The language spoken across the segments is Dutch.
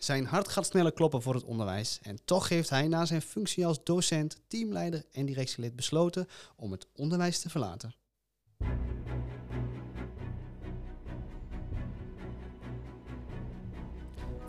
Zijn hart gaat sneller kloppen voor het onderwijs. En toch heeft hij na zijn functie als docent, teamleider en directielid besloten om het onderwijs te verlaten.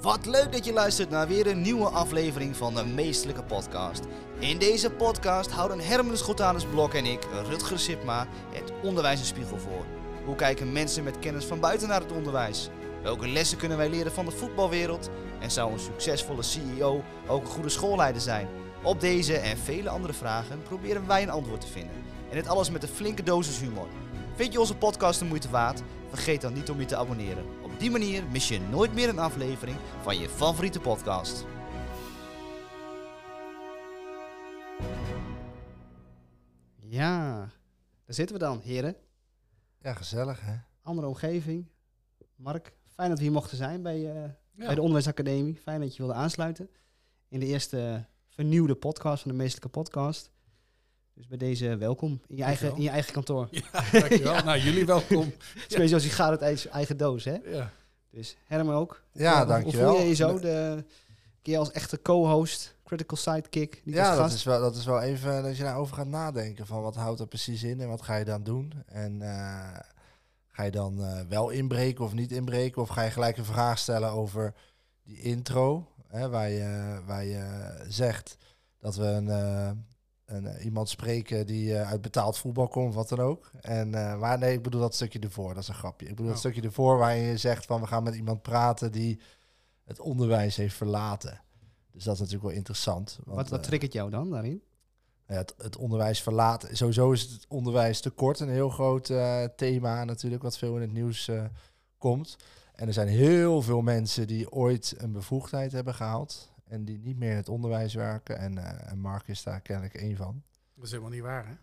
Wat leuk dat je luistert naar weer een nieuwe aflevering van de Meestelijke Podcast. In deze podcast houden Herman Schotanus Blok en ik, Rutger Sipma, het onderwijs een spiegel voor. Hoe kijken mensen met kennis van buiten naar het onderwijs? Welke lessen kunnen wij leren van de voetbalwereld? En zou een succesvolle CEO ook een goede schoolleider zijn? Op deze en vele andere vragen proberen wij een antwoord te vinden. En dit alles met een flinke dosis humor. Vind je onze podcast de moeite waard? Vergeet dan niet om je te abonneren. Op die manier mis je nooit meer een aflevering van je favoriete podcast. Ja, daar zitten we dan, heren. Ja, gezellig hè. Andere omgeving. Mark, fijn dat we hier mochten zijn bij, eh, Ja. bij de Onderwijsacademie. Fijn dat je wilde aansluiten in de eerste vernieuwde podcast van de Meestelijke Podcast. Dus bij deze welkom in je eigen, Dankjewel. in je eigen kantoor. Ja, dankjewel. Nou, jullie welkom. Zo als je gaat uit eigen- eigen doos, hè? Ja. Dus Herman ook. Ja, Hoe- Hoe dankjewel. voel je je zo? De keer als echte co-host, critical sidekick, niet Ja, als dat is, wel, dat is wel even dat je daarover gaat nadenken. Van wat houdt er precies in en wat ga je dan doen? En eh, ga je dan eh, wel inbreken of niet inbreken? Of ga je gelijk een vraag stellen over die intro? Hè, waar, je, waar je zegt dat we een, eh, een, eh, iemand spreken die uit betaald voetbal komt, wat dan ook. En, maar nee, ik bedoel dat stukje ervoor, dat is een grapje. Ik bedoel dat Oh. stukje ervoor waarin je zegt van we gaan met iemand praten die het onderwijs heeft verlaten. Dus dat is natuurlijk wel interessant. Want, Wat, wat triggert jou dan daarin? Ja, het, het onderwijs verlaten. Sowieso is het onderwijs tekort een heel groot eh, thema natuurlijk, wat veel in het nieuws eh, komt. En er zijn heel veel mensen die ooit een bevoegdheid hebben gehaald en die niet meer in het onderwijs werken. En, eh, en Mark is daar kennelijk één van. Dat is helemaal niet waar, hè?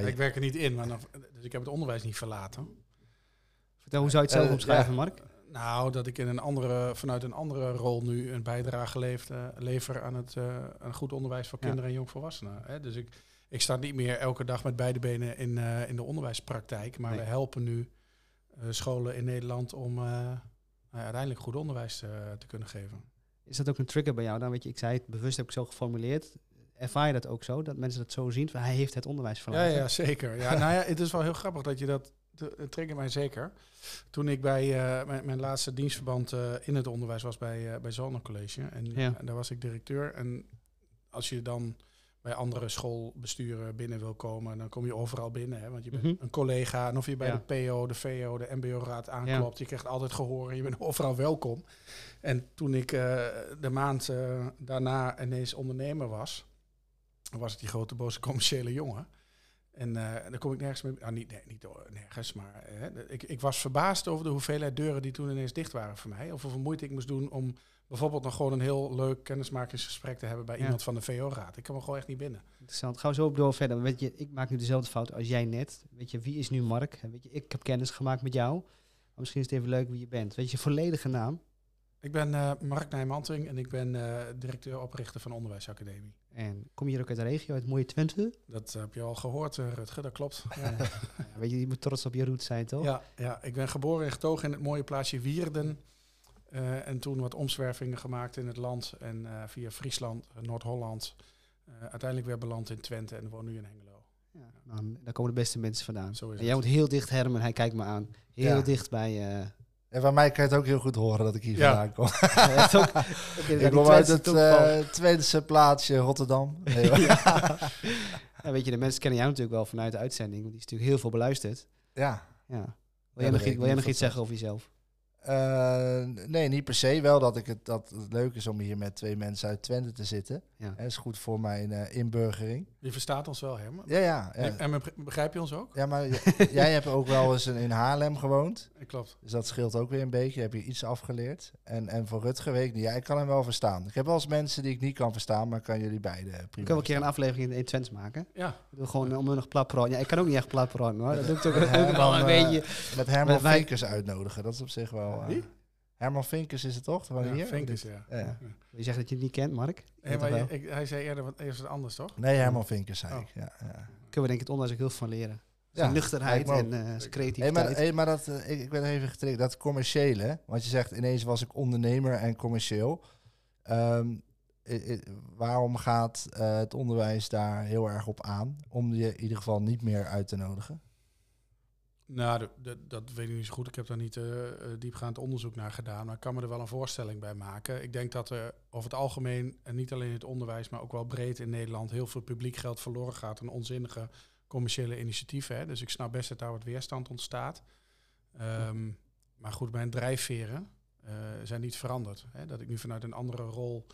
Ja, Ik werk er niet in, maar dan, dus ik heb het onderwijs niet verlaten. Vertel, hoe zou je het zelf omschrijven, ja. Mark? Nou, dat ik in een andere, vanuit een andere rol nu een bijdrage lever aan het een goed onderwijs voor Ja. kinderen en jongvolwassenen. Hè? Dus ik, ik sta niet meer elke dag met beide benen in, eh, in de onderwijspraktijk, maar Nee. we helpen nu eh, scholen in Nederland om nou ja, uiteindelijk goed onderwijs te kunnen geven. Is dat ook een trigger bij jou? Dan weet je, ik zei het bewust, heb ik zo geformuleerd. Ervaar je dat ook zo? Dat mensen dat zo zien? Hij heeft het onderwijs Ja, verlaten. ja, zeker. Ja, nou ja, het is wel heel grappig dat je dat. Het triggert mij zeker. Toen ik bij eh, mijn, mijn laatste dienstverband eh, in het onderwijs was bij, uh, bij College. En, Ja. en daar was ik directeur. En als je dan bij andere schoolbesturen binnen wil komen, dan kom je overal binnen. Hè, want je bent Mhm. een collega. En of je bij Ja. de PO, de VO, de MBO-raad aanklopt, je krijgt altijd gehoor en je bent overal welkom. En toen ik eh, de maand eh, daarna ineens ondernemer was, was het die grote boze commerciële jongen. En eh dan kom ik nergens meer. Ah, niet, nee, niet nergens, maar eh, ik, ik was verbaasd over de hoeveelheid deuren die toen ineens dicht waren voor mij. Of hoeveel moeite ik moest doen om bijvoorbeeld nog gewoon een heel leuk kennismakingsgesprek te hebben bij Ja. iemand van de VO-raad. Ik kwam er gewoon echt niet binnen. Interessant. Gaan we zo door verder. Weet je, ik maak nu dezelfde fout als jij net. Weet je, wie is nu Mark? Weet je, ik heb kennis gemaakt met jou. Maar misschien is het even leuk wie je bent. Weet je, volledige naam. Ik ben eh, Mark Nijmantering en ik ben directeur-oprichter van Onderwijsacademie. En kom je hier ook uit de regio, uit mooie Twente? Dat heb je al gehoord, eh, Rutger, dat klopt. Ja. Ja, weet je, je moet trots op je roots zijn, toch? Ja, ja, ik ben geboren en getogen in het mooie plaatsje Wierden. Eh, en toen wat omzwervingen gemaakt in het land. En eh, via Friesland, Noord-Holland. uiteindelijk weer beland in Twente en woon nu in Hengelo. Ja, daar komen de beste mensen vandaan. En jij moet heel dicht, Herman, hij kijkt me aan. Heel Ja. dicht bij... En van mij kan je het ook heel goed horen dat ik hier Ja. vandaan kom. ja, het ook, ik kom uit Twentse het tongval. eh, tweede plaatsje Rotterdam. Nee. Ja, weet je, de mensen kennen jou natuurlijk wel vanuit de uitzending. Want die is natuurlijk heel veel beluisterd. ja. Ja. Wil jij nog, wil jij nog iets zeggen over jezelf? Eh, nee, niet per se. Wel dat, ik het, dat het leuk is om hier met twee mensen uit Twente te zitten. Ja. Dat is goed voor mijn eh, inburgering. Je verstaat ons wel, Herman. Ja, ja. ja. En, en begr- begrijp je ons ook? Ja, maar jij hebt ook wel eens in- Haarlem gewoond. Eh, Klopt. Dus dat scheelt ook weer een beetje. Heb je iets afgeleerd. En, en voor Rutger weet ik niet. Ja, ik kan hem wel verstaan. Ik heb wel eens mensen die ik niet kan verstaan, maar ik kan jullie beiden prima Ik wil een keer een aflevering in Twents maken. Ja, Ik doe gewoon onmunnig plat praten. Ja, ik kan ook niet echt plat praten hoor. Dat doe ik toch ook wel een beetje. eh, Met Herman Met Vinkers uitnodigen. Dat is op zich wel... eh, Wie? Herman Vinkers is het toch? Van ja hier? Vinkers, ja. Ja. Je zegt dat je het niet kent, Mark. Maar je- ik, hij zei eerder wat, eerst wat anders, toch? Nee, Herman Vinkers zei Oh. ik. Ja, ja. Kunnen we denk ik het onderwijs ook heel veel van leren. Zijn Ja, nuchterheid en eh, Hey, creativiteit. maar, hey, maar dat, eh, ik, ik ben even getriggerd. Dat commerciële, want je zegt ineens was ik ondernemer en commercieel. Ehm, i- i- waarom gaat het onderwijs daar heel erg op aan? Om je in ieder geval niet meer uit te nodigen? Nou, de- dat weet ik niet zo goed. Ik heb daar niet eh, diepgaand onderzoek naar gedaan. Maar ik kan me er wel een voorstelling bij maken. Ik denk dat er over het algemeen, en niet alleen het onderwijs, maar ook wel breed in Nederland, heel veel publiek geld verloren gaat aan onzinnige commerciële initiatieven. Hè. Dus ik snap best dat daar wat weerstand ontstaat. Ehm, maar goed, mijn drijfveren eh, zijn niet veranderd. Hè. Dat ik nu vanuit een andere rol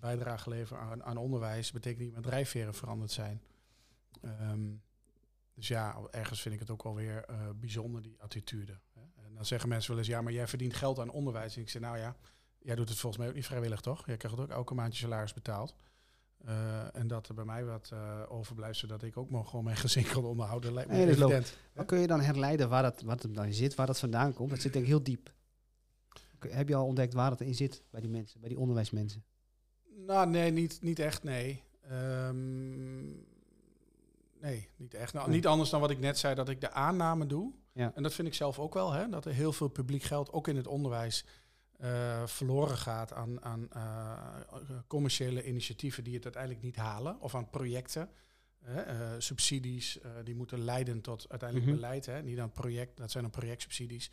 bijdrage lever aan, aan onderwijs, betekent niet dat mijn drijfveren veranderd zijn. Ehm, dus ja, ergens vind ik het ook wel weer eh, bijzonder, die attitude. Hè. En dan zeggen mensen wel eens, ja, maar jij verdient geld aan onderwijs. En ik zeg, nou ja, jij doet het volgens mij ook niet vrijwillig, toch? Jij krijgt ook elke maand je salaris betaald. Eh, en dat er bij mij wat eh, overblijft, zodat ik ook nog gewoon mijn gezin kan onderhouden, lijkt me Nee, dat is evident. Maar kun je dan herleiden waar dat, wat hem dan zit, waar dat vandaan komt? Dat zit denk ik heel diep. Heb je al ontdekt waar het in zit bij die mensen, bij die onderwijsmensen? Nou, nee, niet, niet echt, nee. Ehm, nee, niet echt. Nou, Nee. Niet anders dan wat ik net zei, dat ik de aanname doe. Ja. En dat vind ik zelf ook wel, hè, dat er heel veel publiek geld, ook in het onderwijs, eh, verloren gaat aan, aan eh, commerciële initiatieven die het uiteindelijk niet halen. Of aan projecten. Hè, eh, subsidies, die moeten leiden tot uiteindelijk Mhm. beleid. Hè, niet aan project, dat zijn dan projectsubsidies.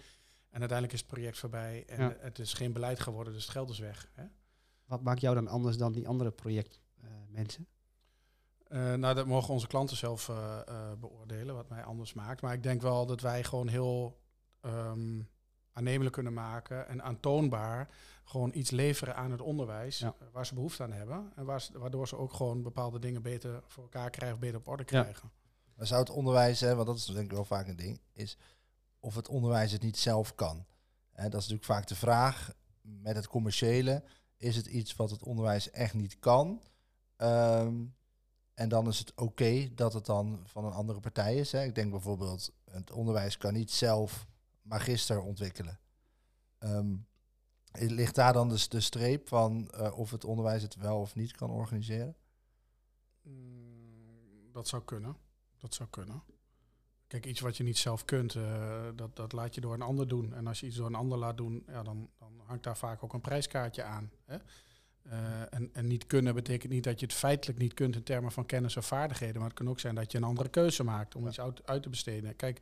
En uiteindelijk is het project voorbij en Ja. het is geen beleid geworden, dus het geld is weg. Hè. Wat maakt jou dan anders dan die andere projectmensen? Eh, nou, dat mogen onze klanten zelf eh, eh, beoordelen, wat mij anders maakt. Maar ik denk wel dat wij gewoon heel ehm, aannemelijk kunnen maken en aantoonbaar gewoon iets leveren aan het onderwijs Ja. waar ze behoefte aan hebben. En waar ze- waardoor ze ook gewoon bepaalde dingen beter voor elkaar krijgen, beter op orde Ja. krijgen. Maar zou het onderwijs, hè, want dat is denk ik wel vaak een ding, is of het onderwijs het niet zelf kan. Hè, dat is natuurlijk vaak de vraag met het commerciële. Is het iets wat het onderwijs echt niet kan? Ehm, en dan is het oké dat het dan van een andere partij is. Hè. Ik denk bijvoorbeeld, het onderwijs kan niet zelf magister ontwikkelen. Ehm, ligt daar dan dus de streep van eh, of het onderwijs het wel of niet kan organiseren? Mm, dat zou kunnen. Dat zou kunnen. Kijk, iets wat je niet zelf kunt, eh, dat, dat laat je door een ander doen. En als je iets door een ander laat doen, ja, dan, dan hangt daar vaak ook een prijskaartje aan. Hè? Eh, en, en niet kunnen betekent niet dat je het feitelijk niet kunt in termen van kennis of vaardigheden. Maar het kan ook zijn dat je een andere keuze maakt om iets uit, uit te besteden. Kijk,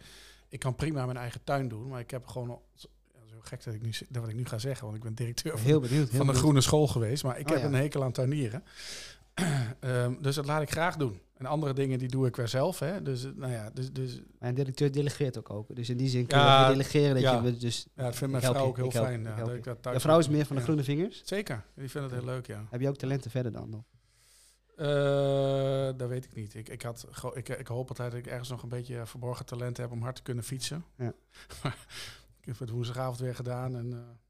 ik kan prima mijn eigen tuin doen, maar ik heb gewoon... zo gek dat ik, nu, dat wat ik nu ga zeggen, want ik ben directeur van Heel benieuwd. Heel van de groene school geweest, maar ik Oh, heb ja. een hekel aan tuinieren. Ehm, dus dat laat ik graag doen. En andere dingen die doe ik weer zelf. Hè. Dus, nou ja, dus, dus Mijn directeur delegeert ook ook. Dus in die zin kun je Ja, delegeren dat ja. je dus... ja, dat vindt mijn vrouw je, ook heel fijn. je, Ja, dat je. ik dat thuis Je vrouw is meer van de groene vingers. Zeker, die vindt het heel leuk, ja. Heb je ook talenten verder dan? Of? Eh, dat weet ik niet. Ik, ik, had, ik, ik hoop altijd dat ik ergens nog een beetje verborgen talent heb om hard te kunnen fietsen. Ja. maar ik heb het woensdagavond weer gedaan en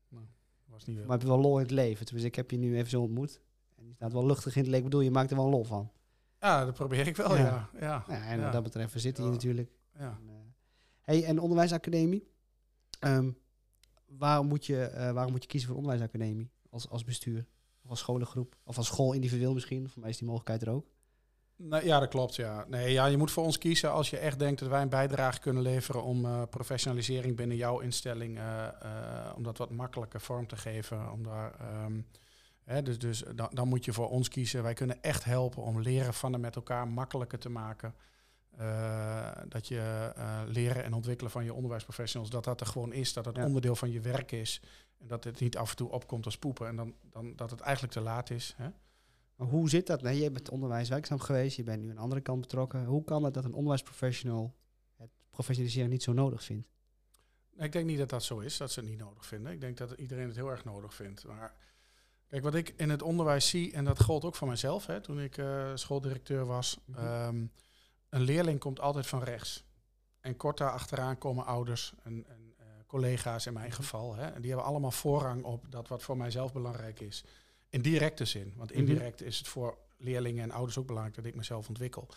nou, was niet Maar heb je wel lol in het leven? Dus ik heb je nu even zo ontmoet. En die staat wel luchtig in het leven. Ik bedoel, je maakt er wel lol van. Ja, dat probeer ik wel, Ja. ja. ja. En wat dat betreft, we zitten hier natuurlijk. ja. En, eh, hey, en onderwijsacademie. Ehm, waarom, moet je, eh, waarom moet je kiezen voor onderwijsacademie als, als bestuur? Of als scholengroep? Of als school individueel misschien? Voor mij is die mogelijkheid er ook. Nou, ja, dat klopt. Ja. Nee, ja, je moet voor ons kiezen als je echt denkt dat wij een bijdrage kunnen leveren om eh, professionalisering binnen jouw instelling, om dat wat makkelijker vorm te geven. Om daar, ehm, dus dus dan, dan moet je voor ons kiezen. Wij kunnen echt helpen om leren van en met elkaar makkelijker te maken. Eh, dat je eh, leren en ontwikkelen van je onderwijsprofessionals, dat dat er gewoon is, dat het Ja. onderdeel van je werk is. En dat het niet af en toe opkomt als poepen en dan, dan dat het eigenlijk te laat is. Hè? Maar hoe zit dat? Nee, je bent onderwijs werkzaam geweest. Je bent nu aan de andere kant betrokken. Hoe kan het dat een onderwijsprofessional het professionaliseren niet zo nodig vindt? Ik denk niet dat dat zo is, dat ze het niet nodig vinden. Ik denk dat iedereen het heel erg nodig vindt. Maar kijk, wat ik in het onderwijs zie, en dat gold ook voor mezelf, hè, toen ik eh, schooldirecteur was. Mhm. ehm, een leerling komt altijd van rechts. En kort daar achteraan komen ouders en, en eh, collega's in mijn Mhm. geval. Hè, en die hebben allemaal voorrang op dat wat voor mijzelf belangrijk is. In directe zin. Want Mhm. indirect is het voor leerlingen en ouders ook belangrijk dat ik mezelf ontwikkel.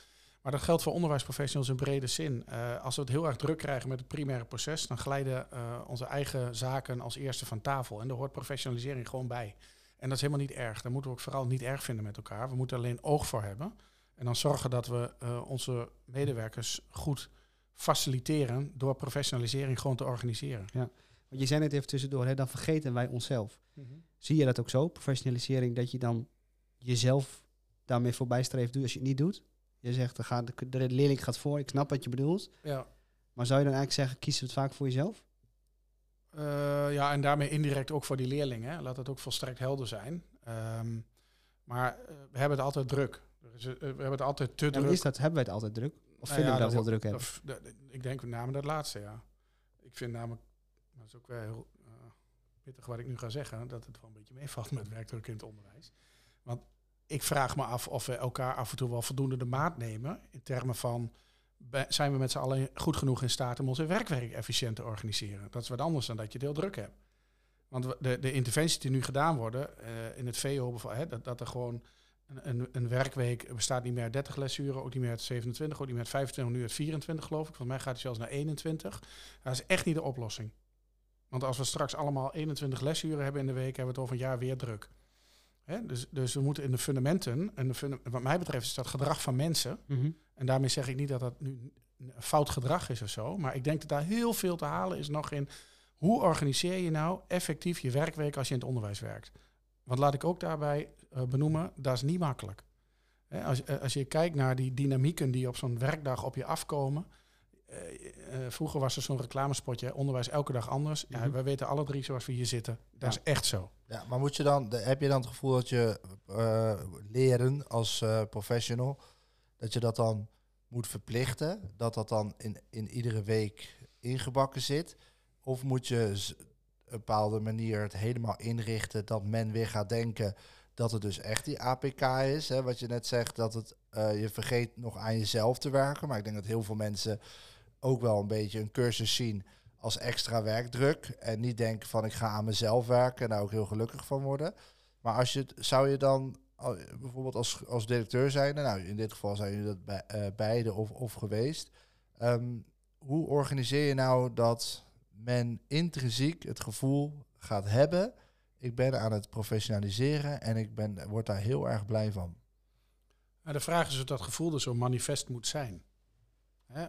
Maar dat geldt voor onderwijsprofessionals in brede zin. Eh, als we het heel erg druk krijgen met het primaire proces, dan glijden onze eigen zaken als eerste van tafel. En daar hoort professionalisering gewoon bij. En dat is helemaal niet erg. Daar moeten we ook vooral niet erg vinden met elkaar. We moeten alleen oog voor hebben. En dan zorgen dat we eh, onze medewerkers goed faciliteren door professionalisering gewoon te organiseren. Want je zei net even tussendoor, hè, dan vergeten wij onszelf. Zie je dat ook zo, professionalisering, dat je dan jezelf daarmee voorbij streeft als je het niet doet? Je zegt, de, de leerling gaat voor, ik snap wat je bedoelt. Ja. Maar zou je dan eigenlijk zeggen, kies het vaak voor jezelf? Uh, ja, en daarmee indirect ook voor die leerlingen. Laat het ook volstrekt helder zijn. Um, maar uh, we hebben het altijd druk. Uh, we hebben het altijd te ja, druk. Is dat, hebben wij het altijd druk? Of nou vinden ja, we dat, dat heel druk hebben? Ik denk met name dat laatste, ja. Ik vind namelijk, dat is ook wel heel pittig wat ik nu ga zeggen, dat het wel een beetje meevalt met werkdruk in het onderwijs. Want ik vraag me af of we elkaar af en toe wel voldoende de maat nemen in termen van zijn we met z'n allen goed genoeg in staat om onze werkwerk efficiënt te organiseren. Dat is wat anders dan dat je heel druk hebt. Want de, de interventies die nu gedaan worden uh, in het VO, dat, dat er gewoon een, een, werkweek bestaat niet meer uit 30 lesuren, ook niet meer uit 27, ook niet meer uit 25, nu uit 24 geloof ik. Volgens mij gaat het zelfs naar 21. Dat is echt niet de oplossing. Want als we straks allemaal 21 lesuren hebben in de week, hebben we het over een jaar weer druk. Hè? Dus, dus we moeten in de fundamenten, en de wat mij betreft is dat gedrag van mensen. -hmm. En daarmee zeg ik niet dat dat nu een fout gedrag is of zo. Maar ik denk dat daar heel veel te halen is nog in hoe organiseer je nou effectief je werkweek als je in het onderwijs werkt. Want laat ik ook daarbij uh, benoemen, dat is niet makkelijk. Hè? Als, uh, als je kijkt naar die dynamieken die op zo'n werkdag op je afkomen. Uh, vroeger was er zo'n reclamespotje, onderwijs elke dag anders. Ja, Mhm. we weten alle drie zoals we hier zitten. Dat Ja. is echt zo. Ja, maar moet je dan, heb je dan het gevoel dat je eh, leren als eh, professional, dat je dat dan moet verplichten? Dat dat dan in, in iedere week ingebakken zit? Of moet je een bepaalde manier het helemaal inrichten dat men weer gaat denken dat het dus echt die APK is? Hè? Wat je net zegt, dat het, eh, je vergeet nog aan jezelf te werken. Maar ik denk dat heel veel mensen ook wel een beetje een cursus zien als extra werkdruk. En niet denken van ik ga aan mezelf werken en daar ook heel gelukkig van worden. Maar als je zou je dan bijvoorbeeld als, als directeur zijn, nou in dit geval zijn jullie dat bij, eh, beide of, of geweest. Ehm, hoe organiseer je nou dat men intrinsiek het gevoel gaat hebben, ik ben aan het professionaliseren en ik ben, word daar heel erg blij van. Maar de vraag is of dat gevoel er zo manifest moet zijn.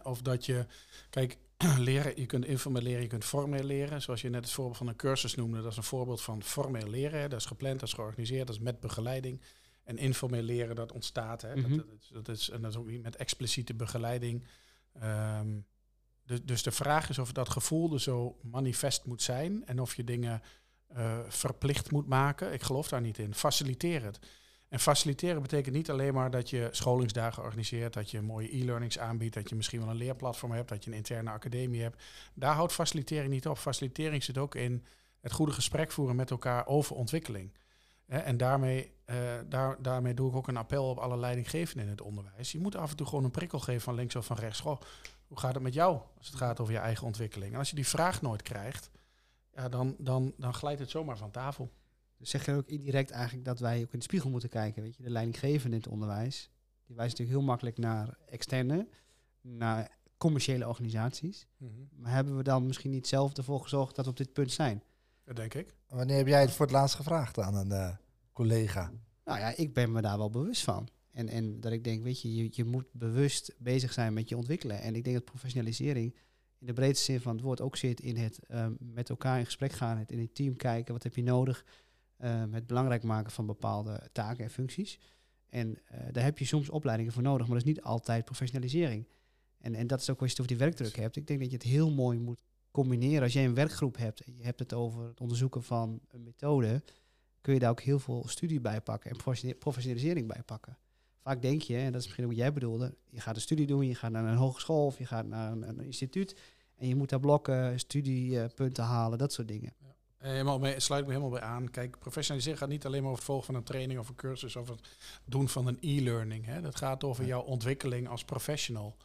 Of dat je, kijk, leren, je kunt informeel leren, je kunt formeel leren. Zoals je net het voorbeeld van een cursus noemde, dat is een voorbeeld van formeel leren. Dat is gepland, dat is georganiseerd, dat is met begeleiding. En informeel leren, dat ontstaat. Hè? Mhm. dat, dat, is, dat, is, en dat is ook niet met expliciete begeleiding. Ehm, dus, dus de vraag is of dat gevoel er zo manifest moet zijn en of je dingen eh, verplicht moet maken. Ik geloof daar niet in. Faciliteer het. En faciliteren betekent niet alleen maar dat je scholingsdagen organiseert, dat je mooie e-learnings aanbiedt, dat je misschien wel een leerplatform hebt, dat je een interne academie hebt. Daar houdt facilitering niet op. Facilitering zit ook in het goede gesprek voeren met elkaar over ontwikkeling. En daarmee, eh, daar, daarmee doe ik ook een appel op alle leidinggevenden in het onderwijs. Je moet af en toe gewoon een prikkel geven van links of van rechts. Goh, hoe gaat het met jou als het gaat over je eigen ontwikkeling? En als je die vraag nooit krijgt, ja, dan, dan, dan glijdt het zomaar van tafel. Dus zeg je ook indirect eigenlijk dat wij ook in de spiegel moeten kijken. Weet je, de leidinggevende in het onderwijs, die wijst natuurlijk heel makkelijk naar externe, naar commerciële organisaties. Maar hebben we dan misschien niet zelf ervoor gezorgd dat we op dit punt zijn? Dat denk ik. Wanneer heb jij het voor het laatst gevraagd aan een eh, collega? Nou ja, ik ben me daar wel bewust van. En, en dat ik denk, weet je, je, je moet bewust bezig zijn met je ontwikkelen. En ik denk dat professionalisering in de breedste zin van het woord ook zit in het ehm, met elkaar in gesprek gaan, het in het team kijken, wat heb je nodig, ehm, het belangrijk maken van bepaalde taken en functies. En eh, daar heb je soms opleidingen voor nodig, maar dat is niet altijd professionalisering. En, en dat is ook als je het over die werkdruk hebt. Ik denk dat je het heel mooi moet combineren. Als jij een werkgroep hebt en je hebt het over het onderzoeken van een methode, kun je daar ook heel veel studie bij pakken en professionali- professionalisering bij pakken. Vaak denk je, en dat is misschien ook wat jij bedoelde, je gaat een studie doen, je gaat naar een hogeschool of je gaat naar een, een instituut en je moet daar blokken, studiepunten halen, dat soort dingen. Eh, Helemaal mee, sluit me helemaal bij aan. Kijk, professionaliseren gaat niet alleen maar over het volgen van een training of een cursus of het doen van een e-learning. Dat gaat over jouw ontwikkeling als professional.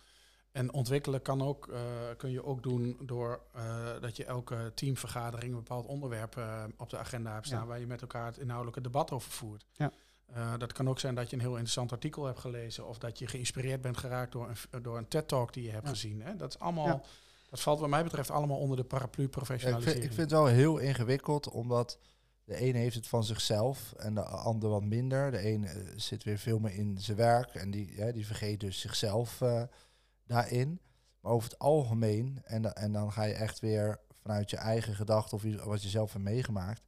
En ontwikkelen kan ook, eh, kun je ook doen door eh, dat je elke teamvergadering een bepaald onderwerp eh, op de agenda hebt staan Ja. waar je met elkaar het inhoudelijke debat over voert. Ja. Eh, dat kan ook zijn dat je een heel interessant artikel hebt gelezen of dat je geïnspireerd bent geraakt door een, door een TED-talk die je hebt Ja. gezien. Hè. Dat is allemaal. Dat valt wat mij betreft allemaal onder de paraplu Ja, ik, professionalisering. vind, ik vind het wel heel ingewikkeld, omdat de ene heeft het van zichzelf en de ander wat minder. De ene eh, zit weer veel meer in zijn werk en die, ja, die vergeet dus zichzelf eh, daarin. Maar over het algemeen, en, da- en dan ga je echt weer vanuit je eigen gedachten of wat je zelf hebt meegemaakt,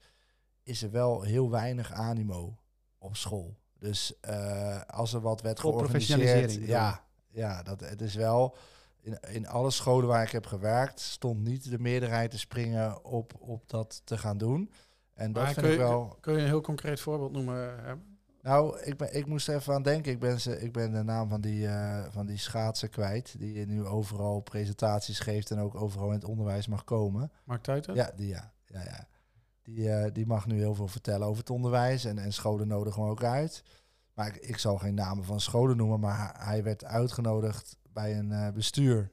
is er wel heel weinig animo op school. Dus eh, als er wat werd georganiseerd, professionalisering, ja, ja, dat het is wel in, in alle scholen waar ik heb gewerkt stond niet de meerderheid te springen op, op dat te gaan doen. En dat Maar vind ik wel. Kun je een heel concreet voorbeeld noemen? Hè? Nou, ik, ben, ik moest er even aan denken. Ik ben, ze, ik ben de naam van die, eh, van die schaatser kwijt. Die nu overal presentaties geeft en ook overal in het onderwijs mag komen. Mark Tuiten? Ja, die ja. ja, ja. Die, eh, die mag nu heel veel vertellen over het onderwijs. En, en scholen nodigen hem ook uit. Maar ik, ik zal geen namen van scholen noemen. Maar hij werd uitgenodigd bij een eh, bestuur.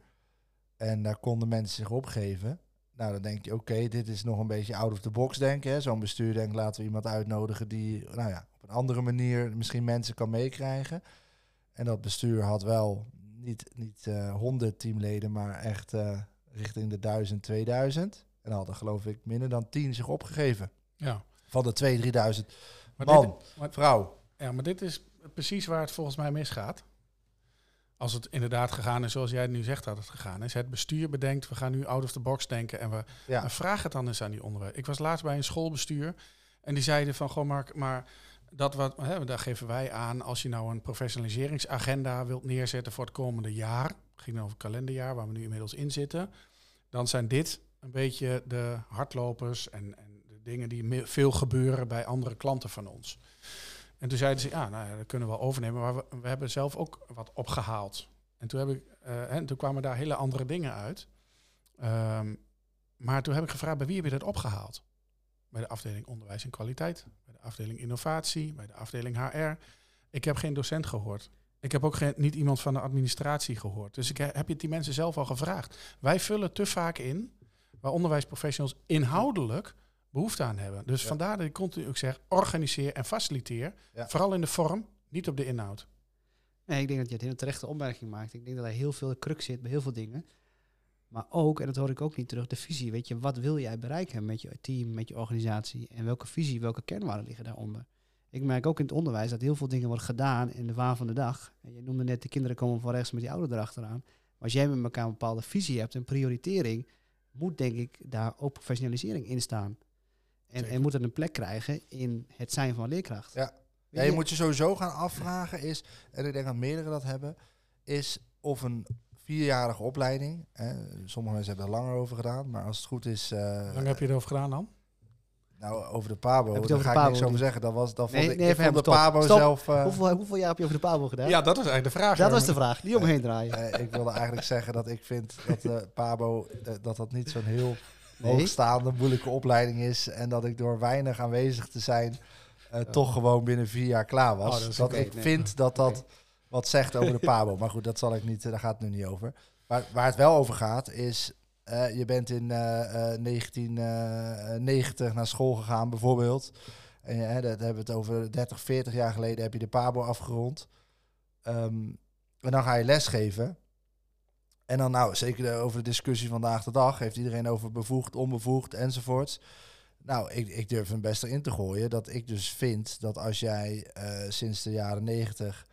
En daar konden mensen zich opgeven. Nou, dan denk je, oké, dit is nog een beetje out of the box denken. Zo'n bestuur denkt, laten we iemand uitnodigen die, nou ja, op een andere manier misschien mensen kan meekrijgen. En dat bestuur had wel niet, niet eh 100 teamleden, maar echt eh, richting de 1000, 2000. En hadden geloof ik minder dan 10 zich opgegeven. Ja. Van de 2.000, 3000 Maar man, dit, maar- vrouw. ja, maar dit is precies waar het volgens mij misgaat. Als het inderdaad gegaan is zoals jij het nu zegt dat het gegaan is. Het bestuur bedenkt, we gaan nu out of the box denken. En we Ja, en vraag het dan eens aan die onderwijs. Ik was laatst bij een schoolbestuur en die zeiden van, goh Mark, maar dat wat, hè, daar geven wij aan, als je nou een professionaliseringsagenda wilt neerzetten voor het komende jaar, ging over het kalenderjaar waar we nu inmiddels in zitten, dan zijn dit een beetje de hardlopers en, en de dingen die veel gebeuren bij andere klanten van ons. En toen zeiden ze, ja, nou ja, dat kunnen we wel overnemen, maar we, we hebben zelf ook wat opgehaald. En toen, heb ik, eh, en toen kwamen daar hele andere dingen uit. Ehm, maar toen heb ik gevraagd, bij wie heb je dat opgehaald? Bij de afdeling onderwijs en kwaliteit, bij de afdeling innovatie, bij de afdeling HR. Ik heb geen docent gehoord. Ik heb ook geen, niet iemand van de administratie gehoord. Dus ik he- heb je die mensen zelf al gevraagd. Wij vullen te vaak in waar onderwijsprofessionals inhoudelijk behoefte aan hebben. Dus Ja. vandaar dat ik continu ook zeg, organiseer en faciliteer. Ja. Vooral in de vorm, niet op de inhoud. Nee, ik denk dat je het hele terechte opmerking maakt. Ik denk dat er heel veel crux zit bij heel veel dingen. Maar ook, en dat hoor ik ook niet terug, de visie. Weet je, wat wil jij bereiken met je team, met je organisatie? En welke visie, welke kernwaarden liggen daaronder? Ik merk ook in het onderwijs dat heel veel dingen worden gedaan in de waan van de dag. En je noemde net, de kinderen komen van rechts met die ouderen erachteraan. Maar als jij met elkaar een bepaalde visie hebt, een prioritering, moet denk ik daar ook professionalisering in staan. En, en moet het een plek krijgen in het zijn van leerkracht. Ja. Ja, je moet je sowieso gaan afvragen is, en ik denk dat meerdere dat hebben, is of een vierjarige opleiding, hè, sommige mensen hebben er langer over gedaan, maar als het goed is, eh, Hoe lang heb je erover gedaan dan? nou over de Pabo, Heb je het daar over ga de ik niks Pabo over zeggen. Dat was, dat Nee, vond ik, nee, ik even vond de stop. Pabo Stop. zelf... eh, Hoeveel, hoeveel jaar heb je over de Pabo gedaan? Ja, dat was eigenlijk de vraag. Dat was de vraag, niet omheen draaien. eh, ik wilde eigenlijk zeggen dat ik vind dat de Pabo, dat dat niet zo'n heel Nee. hoogstaande, moeilijke opleiding is. En dat ik door weinig aanwezig te zijn eh, toch gewoon binnen vier jaar klaar was. Oh, dat ik nee. vind dat dat wat zegt over de Pabo. Maar goed, dat zal ik niet, eh, daar gaat het nu niet over. Maar waar het wel over gaat is, eh, je bent in eh, eh, 1990 naar school gegaan bijvoorbeeld. En dat hebben we het over 30, 40 jaar geleden heb je de Pabo afgerond. Ehm, en dan ga je lesgeven. En dan nou, zeker over de discussie vandaag de dag, heeft iedereen over bevoegd, onbevoegd enzovoorts. Nou, ik, ik durf hem best erin te gooien dat ik dus vind dat als jij eh, sinds de jaren negentig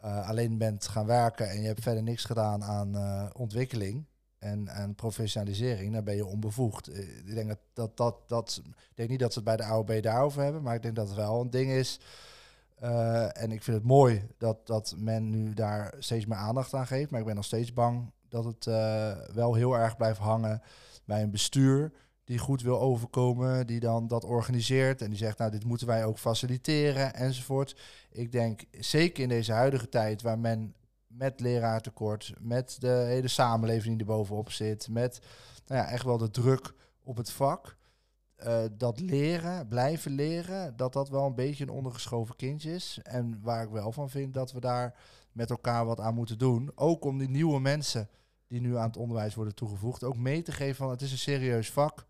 eh, alleen bent gaan werken en je hebt verder niks gedaan aan eh, ontwikkeling en, professionalisering, dan ben je onbevoegd. Ik denk dat, dat, dat, dat ik denk niet dat ze het bij de AOB daarover hebben, maar ik denk dat het wel een ding is. En ik vind het mooi dat, dat men nu daar steeds meer aandacht aan geeft. Maar ik ben nog steeds bang dat het eh, wel heel erg blijft hangen bij een bestuur die goed wil overkomen, die dan dat organiseert en die zegt, nou, dit moeten wij ook faciliteren enzovoort. Ik denk, zeker in deze huidige tijd waar men met leraartekort, met de hele samenleving die er bovenop zit, met nou ja, echt wel de druk op het vak, eh, dat leren, blijven leren, dat dat wel een beetje een ondergeschoven kindje is. En waar ik wel van vind dat we daar met elkaar wat aan moeten doen. Ook om die nieuwe mensen die nu aan het onderwijs worden toegevoegd, ook mee te geven van het is een serieus vak.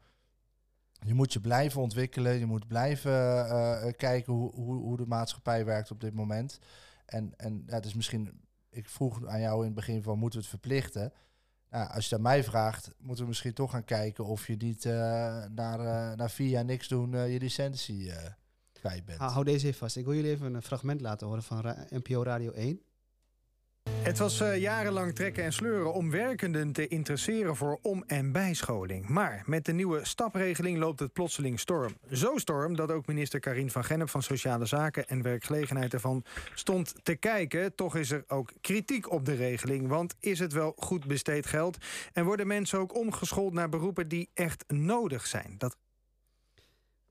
Je moet je blijven ontwikkelen, je moet blijven eh, eh, kijken hoe, hoe, hoe de maatschappij werkt op dit moment. En, en ja, het is misschien, ik vroeg aan jou in het begin van moeten we het verplichten? Nou, als je aan mij vraagt, moeten we misschien toch gaan kijken of je niet eh na, eh, na vier jaar niks doen je licentie kwijt bent. Hou, deze even vast. Ik wil jullie even een fragment laten horen van NPO Radio 1. Het was uh, jarenlang trekken en sleuren om werkenden te interesseren voor om- en bijscholing. Maar met de nieuwe stapregeling loopt het plotseling storm. Zo storm dat ook minister Karin van Gennep van Sociale Zaken en Werkgelegenheid ervan stond te kijken. Toch is er ook kritiek op de regeling, want is het wel goed besteed geld? En worden mensen ook omgeschoold naar beroepen die echt nodig zijn? Dat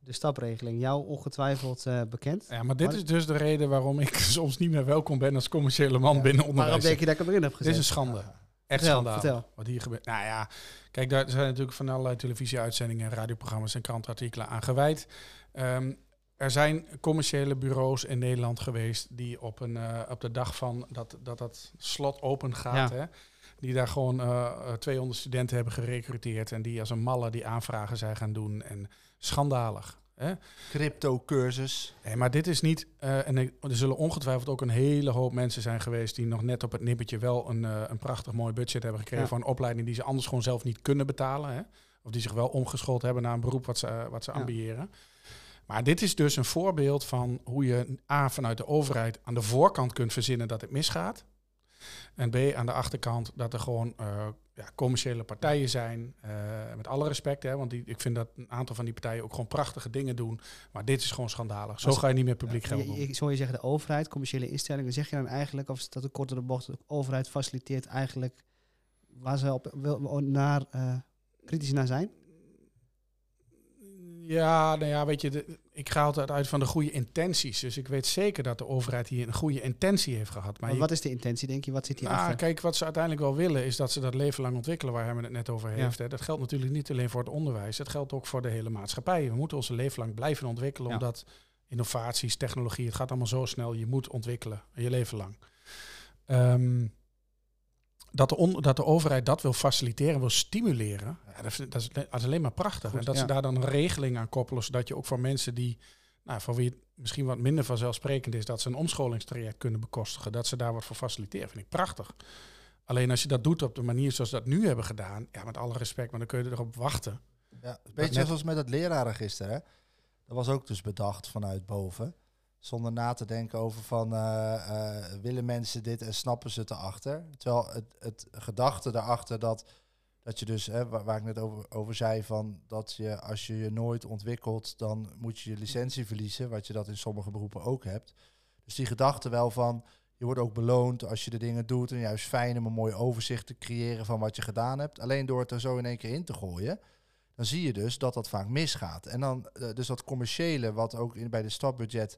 de stapregeling jou ongetwijfeld uh, bekend. Ja, maar dit is dus de reden waarom ik soms niet meer welkom ben als commerciële man binnen onderwijs. Waarom denk je dat ik hem erin heb gezet? Dit is een schande. Echt vertel, schandaal. Vertel. Wat hier gebeurt. Nou ja, kijk, daar zijn natuurlijk van allerlei televisieuitzendingen, radioprogramma's en krantartikelen aan gewijd. Um, er zijn commerciële bureaus in Nederland geweest die op, een, uh, op de dag van dat dat, dat slot open gaat, ja. hè, die daar gewoon uh, 200 studenten hebben gerecruiteerd en die als een malle die aanvragen zijn gaan doen. En schandalig. Hè? Crypto-cursus. Nee, maar dit is niet. Uh, en er zullen ongetwijfeld ook een hele hoop mensen zijn geweest die nog net op het nippertje wel een, uh, een prachtig mooi budget hebben gekregen ja. voor een opleiding die ze anders gewoon zelf niet kunnen betalen. Hè? Of die zich wel omgeschoold hebben naar een beroep wat ze, uh, wat ze ja. ambiëren. Maar dit is dus een voorbeeld van hoe je A vanuit de overheid aan de voorkant kunt verzinnen dat het misgaat. En B aan de achterkant dat er gewoon ja, commerciële partijen zijn. Uh, met alle respect, hè, want die, ik vind dat een aantal van die partijen ook gewoon prachtige dingen doen. Maar dit is gewoon schandalig. Zo ga je niet meer publiek geld doen. Je, zou je zeggen, de overheid, commerciële instellingen, zeg je dan eigenlijk, of is dat een kortere bocht, de overheid faciliteert eigenlijk waar ze op, wil, naar, uh, kritisch naar zijn? Ja, nou ja, weet je, de, ik ga altijd uit van de goede intenties. Dus ik weet zeker dat de overheid hier een goede intentie heeft gehad. Maar, maar wat is de intentie, denk je? Wat zit hier nou, achter? Kijk, wat ze uiteindelijk wel willen is dat ze dat leven lang ontwikkelen, waar hij het net over heeft. Ja. Hè. Dat geldt natuurlijk niet alleen voor het onderwijs, het geldt ook voor de hele maatschappij. We moeten onze leven lang blijven ontwikkelen, Ja. omdat innovaties, technologie, het gaat allemaal zo snel. Je moet ontwikkelen, je leven lang. Ehm, dat, de on- dat de overheid dat wil faciliteren, wil stimuleren, ja, dat, is, dat, is, dat is alleen maar prachtig. Goed, en dat ja. ze daar dan een regeling aan koppelen, zodat je ook voor mensen die, nou, voor wie het misschien wat minder vanzelfsprekend is, dat ze een omscholingstraject kunnen bekostigen, dat ze daar wat voor faciliteren, vind ik prachtig. Alleen als je dat doet op de manier zoals we dat nu hebben gedaan, ja, met alle respect, maar dan kun je erop wachten. Ja, een beetje net- zoals met het lerarenregister, hè? Dat was ook dus bedacht vanuit boven. Zonder na te denken over van, eh, eh, willen mensen dit en snappen ze erachter? Terwijl het, het gedachte daarachter dat, dat je dus, hè, waar, ik net over, over zei, van dat je als je je nooit ontwikkelt, dan moet je je licentie verliezen, wat je dat in sommige beroepen ook hebt. Dus die gedachte wel van, je wordt ook beloond als je de dingen doet en juist fijn om een mooi overzicht te creëren van wat je gedaan hebt. Alleen door het er zo in één keer in te gooien, dan zie je dus dat dat vaak misgaat. En dan, eh, dus dat commerciële, wat ook in, bij de stapbudget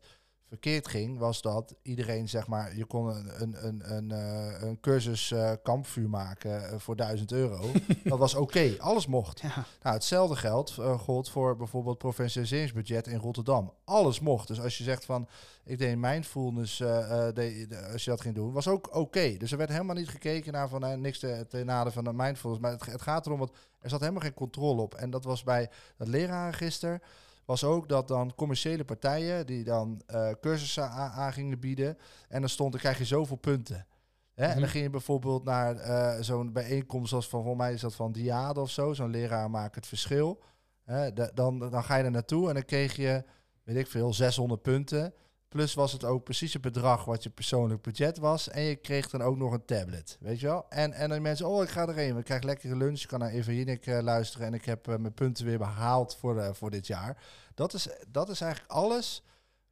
verkeerd ging, was dat iedereen, zeg maar, je kon een, een, een, een, eh, een cursus eh, kampvuur maken eh, voor 1000 euro. dat was oké, alles mocht. Ja. Nou, hetzelfde geldt uh, gold voor bijvoorbeeld provincialiseringsbudget in Rotterdam. Alles mocht. Dus als je zegt van, ik deed mindfulness, uh, de, de, als je dat ging doen, was ook oké. Dus er werd helemaal niet gekeken naar van, niks te, te naden van de mindfulness. Maar het, het gaat erom, dat er zat helemaal geen controle op. En dat was bij dat lerarenregister was ook dat dan commerciële partijen die dan uh, cursussen aan, gingen bieden. En dan stond, dan krijg je zoveel punten. Hè? En dan ging je bijvoorbeeld naar uh, zo'n bijeenkomst als van, volgens mij is dat van Diade of zo, zo'n leraar maakt het verschil. Hè? Dan, dan ga je er naartoe en dan kreeg je, weet ik veel, 600 punten. Plus was het ook precies het bedrag wat je persoonlijk budget was. En je kreeg dan ook nog een tablet, weet je wel. En, en dan mensen, oh, ik ga erheen. Ik krijg lekkere lunch. Ik kan naar Eva uh, luisteren. En ik heb uh, mijn punten weer behaald voor, uh, voor dit jaar. Dat is, dat is eigenlijk alles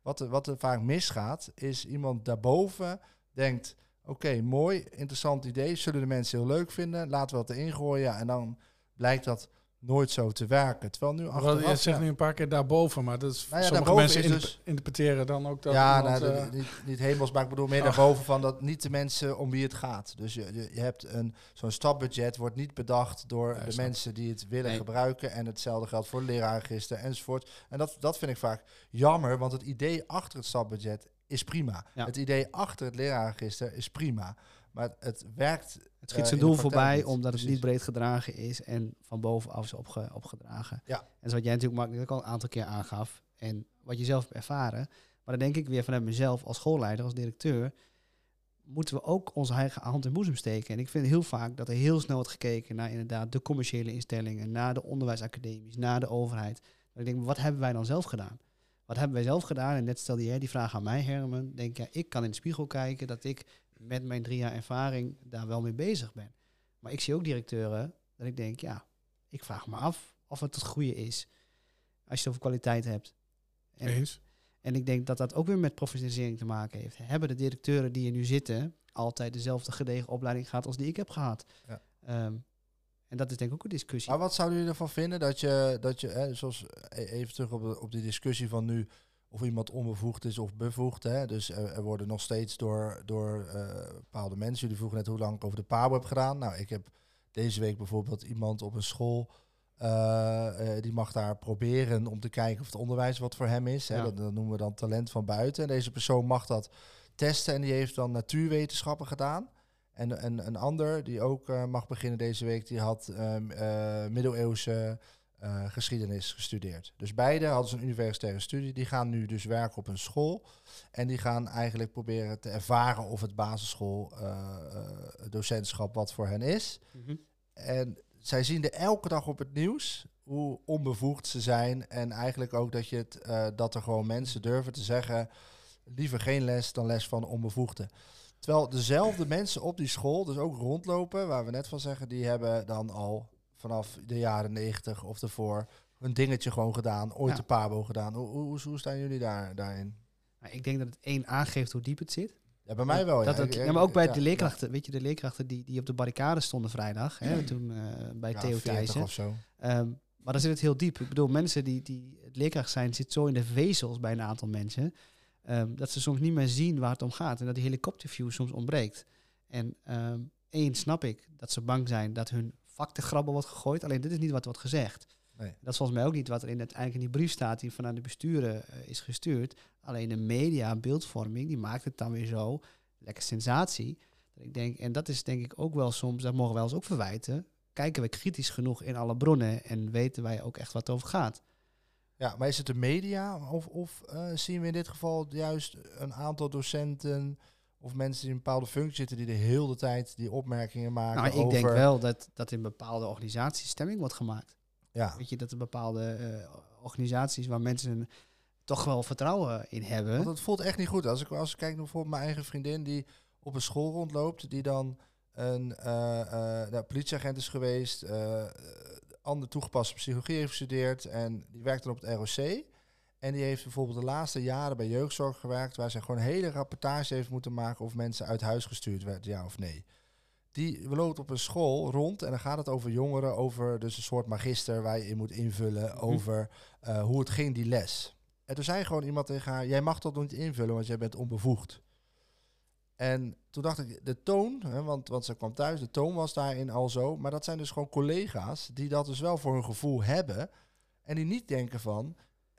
wat er, wat er vaak misgaat. Is iemand daarboven denkt, oké, mooi, interessant idee. Zullen de mensen heel leuk vinden. Laten we dat erin gooien. En dan blijkt dat nooit zo te werken. Terwijl nu achteraf... Je zegt ja. nu een paar keer daarboven, maar dat is, Nou ja, sommige mensen dus- interpreteren dan ook dat ja, iemand, nou, eh, niet, niet hemels, maar ik bedoel meer daarboven van dat niet de mensen om wie het gaat. Dus je, je, hebt een zo'n stapbudget wordt niet bedacht door Ja, de snap. mensen die het willen Nee. gebruiken en hetzelfde geldt voor leraarregister enzovoort. En dat, dat vind ik vaak jammer, want het idee achter het stapbudget is prima. Het idee achter het leraarregister is prima, maar het, werkt. Het schiet eh, zijn doel voorbij niet. omdat het Precies. niet breed gedragen is en van bovenaf is opge, opgedragen. Ja. En zoals jij natuurlijk Mark, ook al een aantal keer aangaf en wat je zelf hebt ervaren. Maar dan denk ik weer vanuit mezelf als schoolleider, als directeur, moeten we ook onze eigen hand in boezem steken. En ik vind heel vaak dat er heel snel wordt gekeken naar inderdaad de commerciële instellingen, naar de onderwijsacademies, naar de overheid. Dat ik denk, wat hebben wij dan zelf gedaan? Wat hebben wij zelf gedaan? En net stelde jij die vraag aan mij, Herman. Denk ja, ik kan in de spiegel kijken dat ik met mijn drie jaar ervaring daar wel mee bezig ben. Maar ik zie ook directeuren dat ik denk, ja, ik vraag me af of het het goede is. Als je het over kwaliteit hebt. En, Eens. en ik denk dat dat ook weer met professionalisering te maken heeft. Hebben de directeuren die er nu zitten altijd dezelfde gedegen opleiding gehad als die ik heb gehad? Ja. Ehm, en dat is denk ik ook een discussie. Maar wat zouden jullie ervan vinden dat je, dat je hè, zoals e- even terug op, de, op die discussie van nu, of iemand onbevoegd is of bevoegd. Hè? Dus er, er worden nog steeds door, door eh, bepaalde mensen, jullie vroegen net hoe lang ik over de PABO heb gedaan. Nou, ik heb deze week bijvoorbeeld iemand op een school, eh, eh, die mag daar proberen om te kijken of het onderwijs wat voor hem is. Hè? Ja. Dat, dat noemen we dan talent van buiten. En deze persoon mag dat testen en die heeft dan natuurwetenschappen gedaan. En, en een ander die ook mag beginnen deze week, die had ehm, eh, middeleeuwse eh, geschiedenis gestudeerd. Dus beide hadden ze een universitaire studie. Die gaan nu dus werken op een school. En die gaan eigenlijk proberen te ervaren of het basisschool eh, eh, docentschap wat voor hen is. Mhm. En zij zien er elke dag op het nieuws hoe onbevoegd ze zijn. En eigenlijk ook dat, je het, dat er gewoon mensen durven te zeggen... liever geen les dan les van onbevoegden. Terwijl dezelfde mensen op die school dus ook rondlopen... waar we net van zeggen, die hebben dan al vanaf de jaren negentig of ervoor... een dingetje gewoon gedaan, ooit Ja. de pabo gedaan. Hoe, hoe, hoe staan jullie daar, daarin? Maar ik denk dat het één aangeeft hoe diep het zit. Ja, bij mij wel. Dat ja. het, Ik- ja, maar ook bij ja, de leerkrachten. Weet je, de leerkrachten die, die op de barricade stonden vrijdag. Hè, toen eh, bij ja, Theo 40 Thijssen. of zo. Ehm, maar dan zit het heel diep. Ik bedoel, mensen die, die het leerkracht zijn, zit zo in de vezels bij een aantal mensen. ehm, dat ze soms niet meer zien waar het om gaat. En dat die helikopterview soms ontbreekt. En ehm, één, snap ik dat ze bang zijn dat hun vak te grabbel wordt gegooid. Alleen dit is niet wat wordt gezegd. Nee. Dat is volgens mij ook niet wat er in het, eigenlijk in die brief staat die vanuit de besturen eh, is gestuurd. Alleen de media, beeldvorming, die maakt het dan weer zo. Lekker sensatie. Dat ik denk, en dat is denk ik ook wel soms, dat mogen wij ons ook verwijten. Kijken we kritisch genoeg in alle bronnen en weten wij ook echt wat het over gaat. Ja, maar is het de media of, of eh, zien we in dit geval juist een aantal docenten of mensen die in een bepaalde functie zitten die de hele tijd die opmerkingen maken Nou, ik over... denk wel dat, dat in bepaalde organisaties stemming wordt gemaakt. Ja, Weet je, dat er bepaalde eh, organisaties waar mensen toch wel vertrouwen in hebben. want het voelt echt niet goed. Als ik, als ik kijk naar bijvoorbeeld mijn eigen vriendin die op een school rondloopt, die dan een eh, eh, nou, politieagent is geweest, ander toegepaste psychologie heeft gestudeerd en die werkt dan op het ROC. En die heeft bijvoorbeeld de laatste jaren bij jeugdzorg gewerkt, waar ze gewoon een hele rapportage heeft moeten maken of mensen uit huis gestuurd werden, ja of nee. Die loopt op een school rond en dan gaat het over jongeren, over dus een soort magister waar je in moet invullen, over eh, hoe het ging die les. En toen zei gewoon iemand tegen haar, jij mag dat niet invullen, want jij bent onbevoegd. En toen dacht ik, de toon, hè, want, want ze kwam thuis, de toon was daarin al zo. Maar dat zijn dus gewoon collega's die dat dus wel voor hun gevoel hebben. En die niet denken van,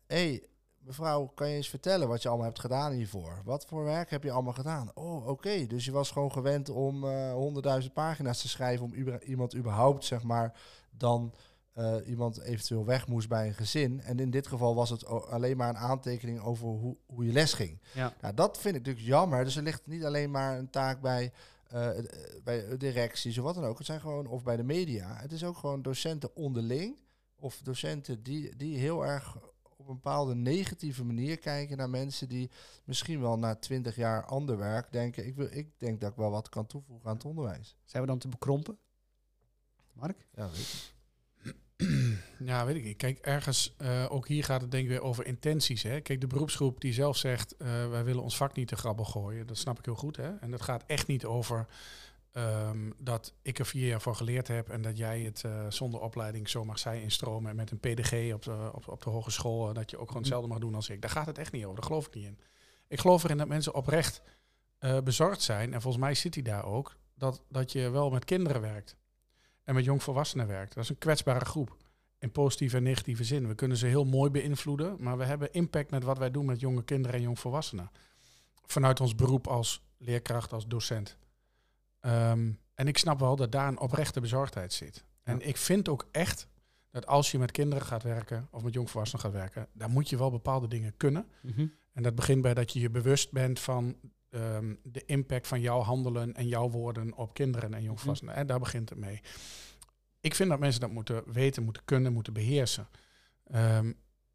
hé, hey, mevrouw, kan je eens vertellen wat je allemaal hebt gedaan hiervoor? Wat voor werk heb je allemaal gedaan? Oh, oké, dus je was gewoon gewend om honderdduizend pagina's te schrijven om uber- iemand überhaupt, zeg maar, dan eh, iemand eventueel weg moest bij een gezin. En in dit geval was het alleen maar een aantekening over hoe, hoe je les ging. Ja. Nou, dat vind ik natuurlijk jammer. Dus er ligt niet alleen maar een taak bij, eh, eh, bij directies of wat dan ook. Het zijn gewoon, of bij de media. Het is ook gewoon docenten onderling. Of docenten die, die heel erg op een bepaalde negatieve manier kijken naar mensen die misschien wel na twintig jaar ander werk denken. Ik, wil, ik denk dat ik wel wat kan toevoegen aan het onderwijs. Zijn we dan te bekrompen? Mark? Ja, weet je. Ja, weet ik niet. Kijk, ergens, eh, ook hier gaat het denk ik weer over intenties. Hè? Kijk, de beroepsgroep die zelf zegt, eh, wij willen ons vak niet te grabbel gooien. Dat snap ik heel goed. Hè? En dat gaat echt niet over ehm, dat ik er vier jaar voor geleerd heb en dat jij het eh, zonder opleiding zo mag zij instromen en met een PDG op de, op, op de hogeschool, dat je ook gewoon hetzelfde mag doen als ik. Daar gaat het echt niet over. Daar geloof ik niet in. Ik geloof erin dat mensen oprecht eh, bezorgd zijn. En volgens mij zit hij daar ook. Dat, dat je wel met kinderen werkt. En met jongvolwassenen werkt. Dat is een kwetsbare groep. In positieve en negatieve zin. We kunnen ze heel mooi beïnvloeden. Maar we hebben impact met wat wij doen met jonge kinderen en jongvolwassenen. Vanuit ons beroep als leerkracht, als docent. Ehm, en ik snap wel dat daar een oprechte bezorgdheid zit. En ik vind ook echt dat als je met kinderen gaat werken of met jongvolwassenen gaat werken, dan moet je wel bepaalde dingen kunnen. En dat begint bij dat je je bewust bent van ehm, de impact van jouw handelen en jouw woorden op kinderen en jongvolwassenen. En daar begint het mee. Ik vind dat mensen dat moeten weten, moeten kunnen, moeten beheersen. Ehm,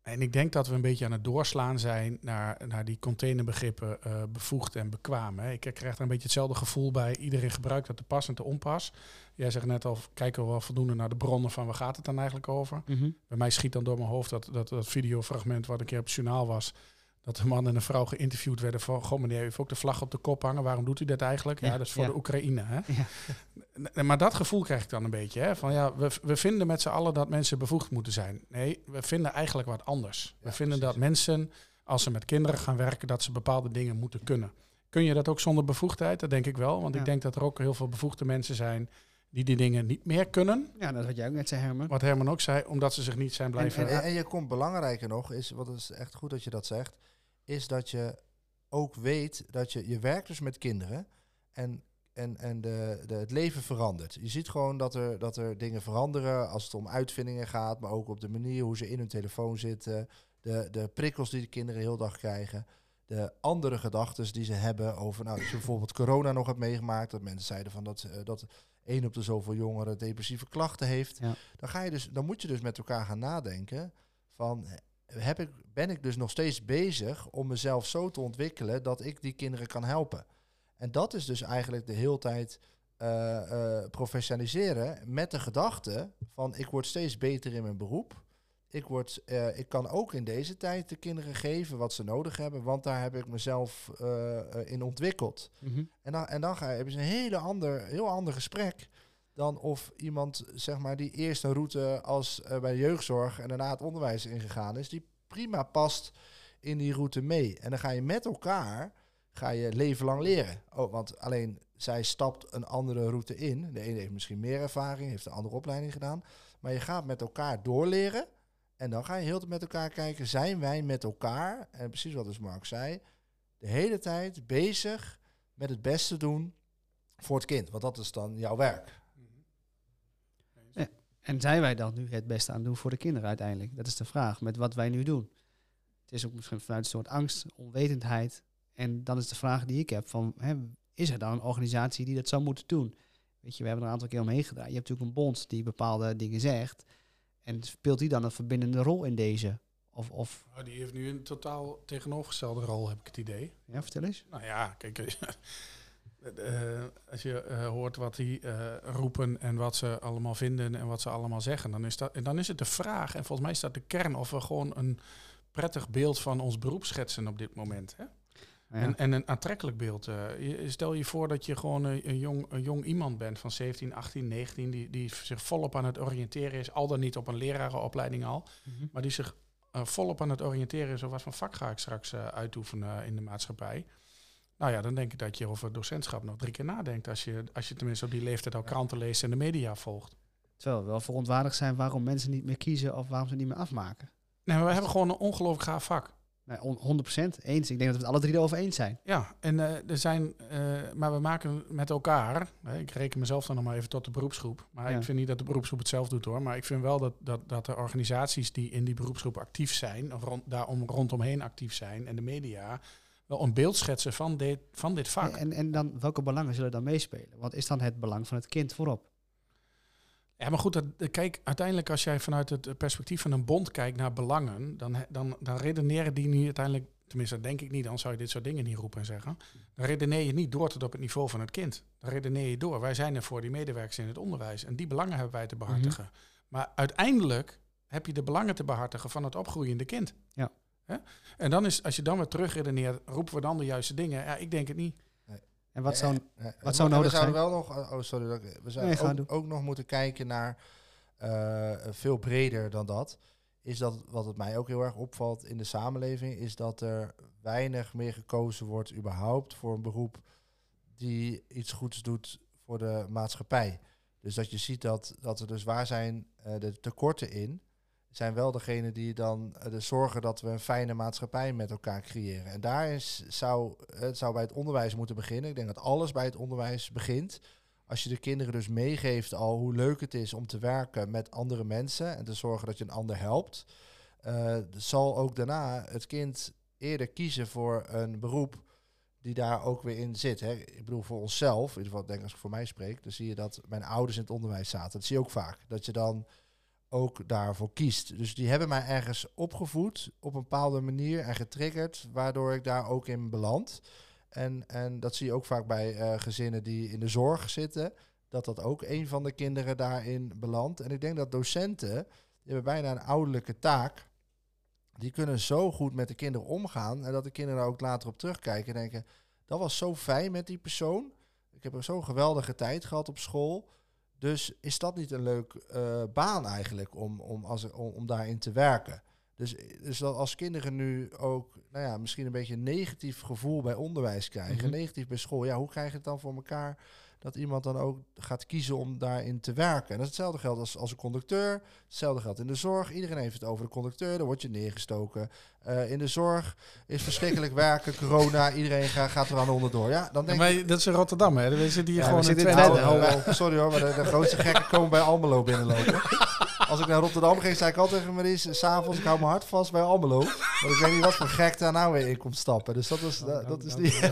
En ik denk dat we een beetje aan het doorslaan zijn naar, naar die containerbegrippen uh, bevoegd en bekwaam. Hè. Ik krijg er een beetje hetzelfde gevoel bij. Iedereen gebruikt dat te pas en te onpas. Jij zegt net al, kijken we wel voldoende naar de bronnen van waar gaat het dan eigenlijk over. Mhm. Bij mij schiet dan door mijn hoofd dat, dat, dat videofragment wat een keer op het journaal was dat een man en een vrouw geïnterviewd werden van... Goh, meneer, u heeft ook de vlag op de kop hangen. Waarom doet u dat eigenlijk? Ja, dat is voor de Oekraïne. Hè? Ja. Maar dat gevoel krijg ik dan een beetje. Hè? Van ja, we, we vinden met z'n allen dat mensen bevoegd moeten zijn. Nee, we vinden eigenlijk wat anders. we vinden dat mensen, als ze met kinderen gaan werken... dat ze bepaalde dingen moeten kunnen. Kun je dat ook zonder bevoegdheid? Dat denk ik wel. Want ik denk dat er ook heel veel bevoegde mensen zijn die die dingen niet meer kunnen. Ja, dat wat jij ook net zei, Herman. Wat Herman ook zei, omdat ze zich niet zijn blijven... En, en, en je komt belangrijker nog, is, wat is echt goed dat je dat zegt is dat je ook weet dat je, je werkt dus met kinderen en, en, en de, de, het leven verandert. Je ziet gewoon dat er, dat er dingen veranderen als het om uitvindingen gaat, maar ook op de manier hoe ze in hun telefoon zitten, de, de prikkels die de kinderen heel dag krijgen, de andere gedachten die ze hebben over, nou, als je bijvoorbeeld corona nog hebt meegemaakt, dat mensen zeiden van dat, uh, dat één op de zoveel jongeren depressieve klachten heeft, ja. dan, ga je dus, dan moet je dus met elkaar gaan nadenken van heb ik, ben ik dus nog steeds bezig om mezelf zo te ontwikkelen dat ik die kinderen kan helpen. En dat is dus eigenlijk de hele tijd uh, professionaliseren met de gedachte van ik word steeds beter in mijn beroep. Ik, word, uh, ik kan ook in deze tijd de kinderen geven wat ze nodig hebben, want daar heb ik mezelf in ontwikkeld. Mm -hmm. En dan, en dan ga je, heb je een hele ander, heel ander gesprek dan of iemand zeg maar die eerst een route als uh, bij jeugdzorg en daarna het onderwijs ingegaan is, die prima past in die route mee. En dan ga je met elkaar ga je leven lang leren. Oh, want alleen zij stapt een andere route in. De ene heeft misschien meer ervaring, heeft een andere opleiding gedaan. Maar je gaat met elkaar doorleren. En dan ga je heel met elkaar kijken, zijn wij met elkaar, en precies wat dus Mark zei, de hele tijd bezig met het beste doen voor het kind. Want dat is dan jouw werk. En zijn wij dan nu het beste aan doen voor de kinderen uiteindelijk? Dat is de vraag, met wat wij nu doen. Het is ook misschien vanuit een soort angst, onwetendheid. En dan is de vraag die ik heb van, hè, is er dan een organisatie die dat zou moeten doen? Weet je, we hebben er een aantal keer omheen gedraaid. Je hebt natuurlijk een bond die bepaalde dingen zegt. En speelt die dan een verbindende rol in deze? Of, of... Oh, die heeft nu een totaal tegenovergestelde rol, heb ik het idee. Ja, vertel eens. Nou ja, kijk, uh, als je uh, hoort wat die uh, roepen en wat ze allemaal vinden en wat ze allemaal zeggen, dan is, dat, en dan is het de vraag, en volgens mij is dat de kern, of we gewoon een prettig beeld van ons beroep schetsen op dit moment. Hè? Ja. En, en, een aantrekkelijk beeld. Stel je voor dat je gewoon een, een, jong, een jong iemand bent van 17, 18, 19, die, die zich volop aan het oriënteren is, al dan niet op een lerarenopleiding al, Mhm. mm -hmm. maar die zich volop aan het oriënteren is, of wat voor vak ga ik straks uitoefenen in de maatschappij. Nou ja, dan denk ik dat je over docentschap nog drie keer nadenkt. Als je, als je tenminste op die leeftijd al kranten leest en de media volgt. Terwijl we wel verontwaardigd zijn waarom mensen niet meer kiezen of waarom ze niet meer afmaken. Nee, maar we hebben gewoon een ongelooflijk gaaf vak. Nee, 100% eens. Ik denk dat we het alle drie erover eens zijn. Ja, en uh, er zijn, uh, maar we maken met elkaar. Hè, ik reken mezelf dan nog maar even tot de beroepsgroep. Maar ja. ik vind niet dat de beroepsgroep het zelf doet hoor. Maar ik vind wel dat, dat, dat de organisaties die in die beroepsgroep actief zijn, of rond, daarom rondomheen actief zijn, en de media, wel een beeld schetsen van dit, van dit vak. En, en dan, welke belangen zullen dan meespelen? Wat is dan het belang van het kind voorop? Ja, maar goed, dat, kijk, uiteindelijk als jij vanuit het perspectief van een bond kijkt naar belangen, dan, dan, dan redeneren die nu uiteindelijk, tenminste dat denk ik niet, dan zou je dit soort dingen niet roepen en zeggen. Dan redeneer je niet door tot op het niveau van het kind. Dan redeneer je door. Wij zijn er voor die medewerkers in het onderwijs en die belangen hebben wij te behartigen. Mm -hmm. Maar uiteindelijk heb je de belangen te behartigen van het opgroeiende kind. Ja. Hè? En dan is, als je dan weer terugredeneert, roepen we dan de juiste dingen? Ja, ik denk het niet. Nee. En wat zou, nee, wat zou nodig we zouden zijn? wel nog, oh sorry, we zouden ook, ook, nog moeten kijken naar uh, veel breder dan dat. Is dat wat het mij ook heel erg opvalt in de samenleving, is dat er weinig meer gekozen wordt überhaupt voor een beroep die iets goeds doet voor de maatschappij. Dus dat je ziet dat, dat er dus waar zijn uh, de tekorten in, zijn wel degene die dan uh, de zorgen dat we een fijne maatschappij met elkaar creëren. En daar is, zou het zou bij het onderwijs moeten beginnen. Ik denk dat alles bij het onderwijs begint. Als je de kinderen dus meegeeft al hoe leuk het is om te werken met andere mensen en te zorgen dat je een ander helpt, uh, zal ook daarna het kind eerder kiezen voor een beroep die daar ook weer in zit. Hè. Ik bedoel, voor onszelf, in ieder geval denk ik als ik voor mij spreek, dan zie je dat mijn ouders in het onderwijs zaten. Dat zie je ook vaak. Dat je dan ook daarvoor kiest. Dus die hebben mij ergens opgevoed op een bepaalde manier en getriggerd, waardoor ik daar ook in beland. En, en dat zie je ook vaak bij eh, gezinnen die in de zorg zitten, dat dat ook een van de kinderen daarin belandt. En ik denk dat docenten, die hebben bijna een ouderlijke taak, die kunnen zo goed met de kinderen omgaan en dat de kinderen daar ook later op terugkijken en denken, dat was zo fijn met die persoon. Ik heb zo'n geweldige tijd gehad op school. Dus is dat niet een leuk uh, baan eigenlijk om, om, als, om, om, daarin te werken? Dus, dus dat als kinderen nu ook nou ja, misschien een beetje een negatief gevoel bij onderwijs krijgen, mm -hmm. negatief bij school, ja, hoe krijg je het dan voor elkaar dat iemand dan ook gaat kiezen om daarin te werken. En dat is hetzelfde geldt als, als een conducteur. Hetzelfde geldt in de zorg. Iedereen heeft het over de conducteur. Dan word je neergestoken. Uh, in de zorg is verschrikkelijk werken. Corona. Iedereen gaat, gaat er aan onderdoor. Ja, dan denk ja, maar dat is in Rotterdam, hè? We zitten hier ja, gewoon in Twente. Oh, oh, sorry hoor, maar de, de grootste gekken komen bij Almelo binnenlopen. Als ik naar Rotterdam ging, zei ik altijd tegen Maries, s'avonds, ik hou mijn hart vast bij Almelo. Want ik weet niet wat voor gek daar nou weer in komt stappen. Dus dat is, dat, dat is niet...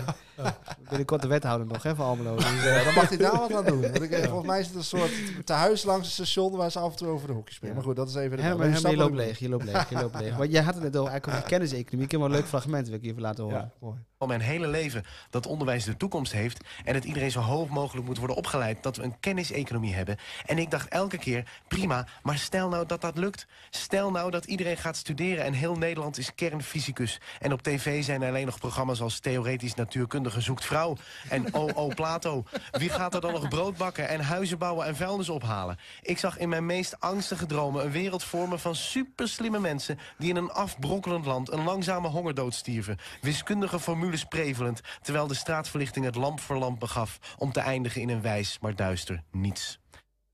Binnenkort de wethouder nog, hè, van Almelo. Dus, uh, dan mag hij daar wat aan doen. Want ik, volgens mij is het een soort tehuis langs het station waar ze af en toe over de hoekjes spelen. Maar goed, dat is even... De ja, maar, je loopt leeg, je loopt leeg, je loopt leeg. Want jij had het net over, eigenlijk over kenniseconomie. Ik heb wel een leuk fragment, wil ik je even laten horen. Ja, mooi. Al mijn hele leven dat onderwijs de toekomst heeft... en dat iedereen zo hoog mogelijk moet worden opgeleid... dat we een kenniseconomie hebben. En ik dacht elke keer, prima, maar stel nou dat dat lukt. Stel nou dat iedereen gaat studeren en heel Nederland is kernfysicus. En op tv zijn er alleen nog programma's als Theoretisch Natuurkundige Zoekt Vrouw... en O.O. Plato. Wie gaat er dan nog brood bakken en huizen bouwen en vuilnis ophalen? Ik zag in mijn meest angstige dromen een wereld vormen van superslimme mensen... die in een afbrokkelend land een langzame hongerdood stierven. Wiskundige formules prevelend... terwijl de straatverlichting het lamp voor lamp begaf... om te eindigen in een wijs, maar duister niets.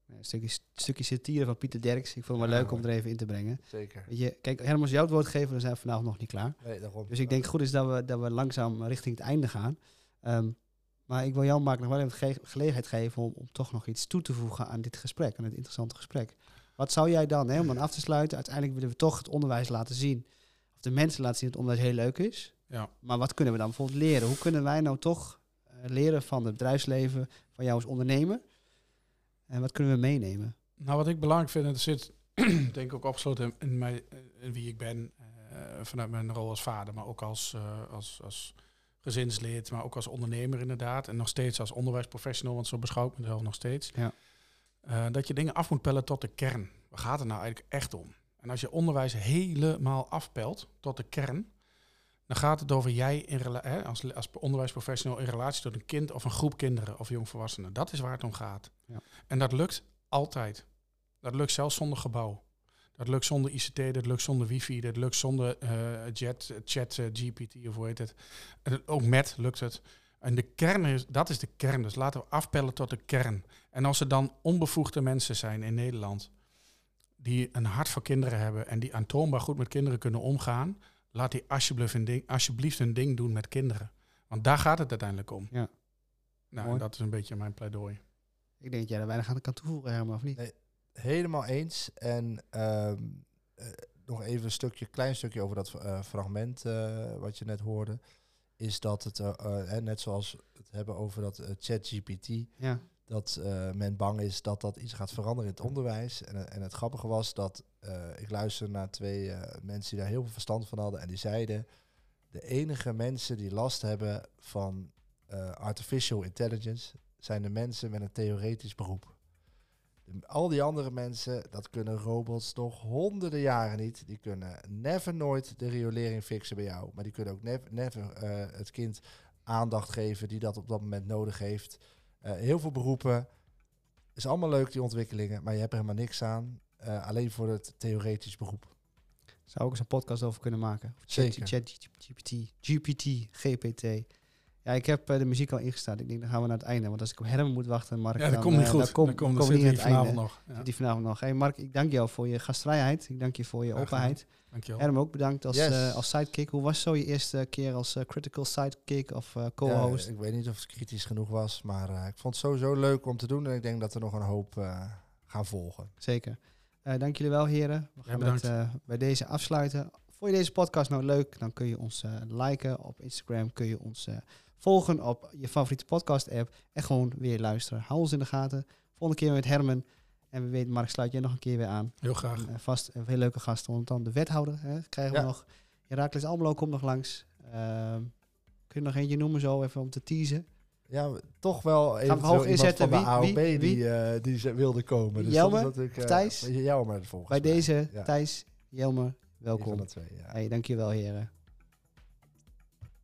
Een stukje, stukje satire van Pieter Derks. Ik vond het wel leuk om er even in te brengen. Zeker. Weet je, kijk, Hermans, jou het woord geven, dan zijn we vanavond nog niet klaar. Nee, daarom. Dus ik denk goed is dat we, dat we langzaam richting het einde gaan. Um, maar ik wil jou maken nog wel even ge gelegenheid geven om, om toch nog iets toe te voegen aan dit gesprek, aan dit interessante gesprek. Wat zou jij dan, hè, om dan af te sluiten, uiteindelijk willen we toch het onderwijs laten zien, of de mensen laten zien dat het onderwijs heel leuk is. Ja. Maar wat kunnen we dan bijvoorbeeld leren? Hoe kunnen wij nou toch uh, leren van het bedrijfsleven, van jou als ondernemer? En wat kunnen we meenemen? Nou, wat ik belangrijk vind, en dat zit denk ik ook opgesloten in, mij, in wie ik ben, uh, vanuit mijn rol als vader, maar ook als, uh, als, als gezinslid, maar ook als ondernemer inderdaad. En nog steeds als onderwijsprofessional, want zo beschouw ik mezelf nog steeds. Ja. Uh, dat je dingen af moet pellen tot de kern. Waar gaat het nou eigenlijk echt om? En als je onderwijs helemaal afpelt tot de kern, dan gaat het over jij in hè, als, als onderwijsprofessional in relatie tot een kind of een groep kinderen of jongvolwassenen. Dat is waar het om gaat. Ja. En dat lukt altijd. Dat lukt zelfs zonder gebouw. Dat lukt zonder ICT, dat lukt zonder wifi, dat lukt zonder uh, jet, chat, uh, GPT of hoe heet het. En ook met lukt het. En de kern is, dat is de kern. Dus laten we afpellen tot de kern. En als er dan onbevoegde mensen zijn in Nederland die een hart voor kinderen hebben en die aantoonbaar goed met kinderen kunnen omgaan, laat die alsjeblieft een ding, alsjeblieft een ding doen met kinderen. Want daar gaat het uiteindelijk om. Ja. Nou, dat is een beetje mijn pleidooi. Ik denk dat jij er weinig aan kan toevoegen, Herman, of niet? Nee, helemaal eens. En um, uh, nog even een stukje, klein stukje over dat uh, fragment uh, wat je net hoorde. Is dat het, net zoals het hebben over dat ChatGPT, ja. Dat men bang is dat dat iets gaat veranderen in het onderwijs. En, en het grappige was dat ik luisterde naar twee mensen die daar heel veel verstand van hadden. En die zeiden, de enige mensen die last hebben van artificial intelligence zijn de mensen met een theoretisch beroep. Al die andere mensen, dat kunnen robots nog honderden jaren niet. Die kunnen never nooit de riolering fixen bij jou. Maar die kunnen ook never, never het kind aandacht geven die dat op dat moment nodig heeft. Uh, heel veel beroepen. Is allemaal leuk, die ontwikkelingen. Maar je hebt er helemaal niks aan. Uh, alleen voor het theoretisch beroep. Zou ook eens een podcast over kunnen maken. Zeker. Chat, GPT, GPT, GPT. Ja, ik heb uh, de muziek al ingestart. Ik denk, dan gaan we naar het einde. Want als ik op Herman moet wachten, Mark... Ja, dat dan, komt niet uh, goed. Dan kom, dan komt kom dan niet het vanavond einde. nog. Ja. Die vanavond nog. Hey Mark, ik dank jou voor je gastvrijheid. Ik dank je voor je openheid. Dankjewel. Herman ook bedankt als, Yes. uh, als sidekick. Hoe was zo je eerste keer als uh, critical sidekick of uh, co-host? Ja, ik weet niet of het kritisch genoeg was, maar uh, ik vond het sowieso leuk om te doen. En ik denk dat er nog een hoop uh, gaan volgen. Zeker. Uh, dank jullie wel, heren. We gaan Ja, het uh, bij deze afsluiten. Vond je deze podcast nou leuk? Dan kun je ons uh, liken op Instagram. Kun je ons uh, volgen op je favoriete podcast app. En gewoon weer luisteren. Hou ons in de gaten. Volgende keer met Herman. En we weten, Mark, sluit jij nog een keer weer aan. Heel graag. En, eh, vast een veel leuke gasten. Want dan de wethouder hè, krijgen we Ja. nog. Herakles Almelo komt nog langs. Ehm, kun je nog eentje noemen zo, even om te teasen? Ja, toch wel we eventueel hoog inzetten? van de Wie- AOB wie- die, eh, die wilde komen. Dus Jelmer? dat natuurlijk, eh, Thijs? Jelmer volgens Bij mij. deze, Ja. Thijs, Jelmer, welkom. twee, ja. Hey, dankjewel heren.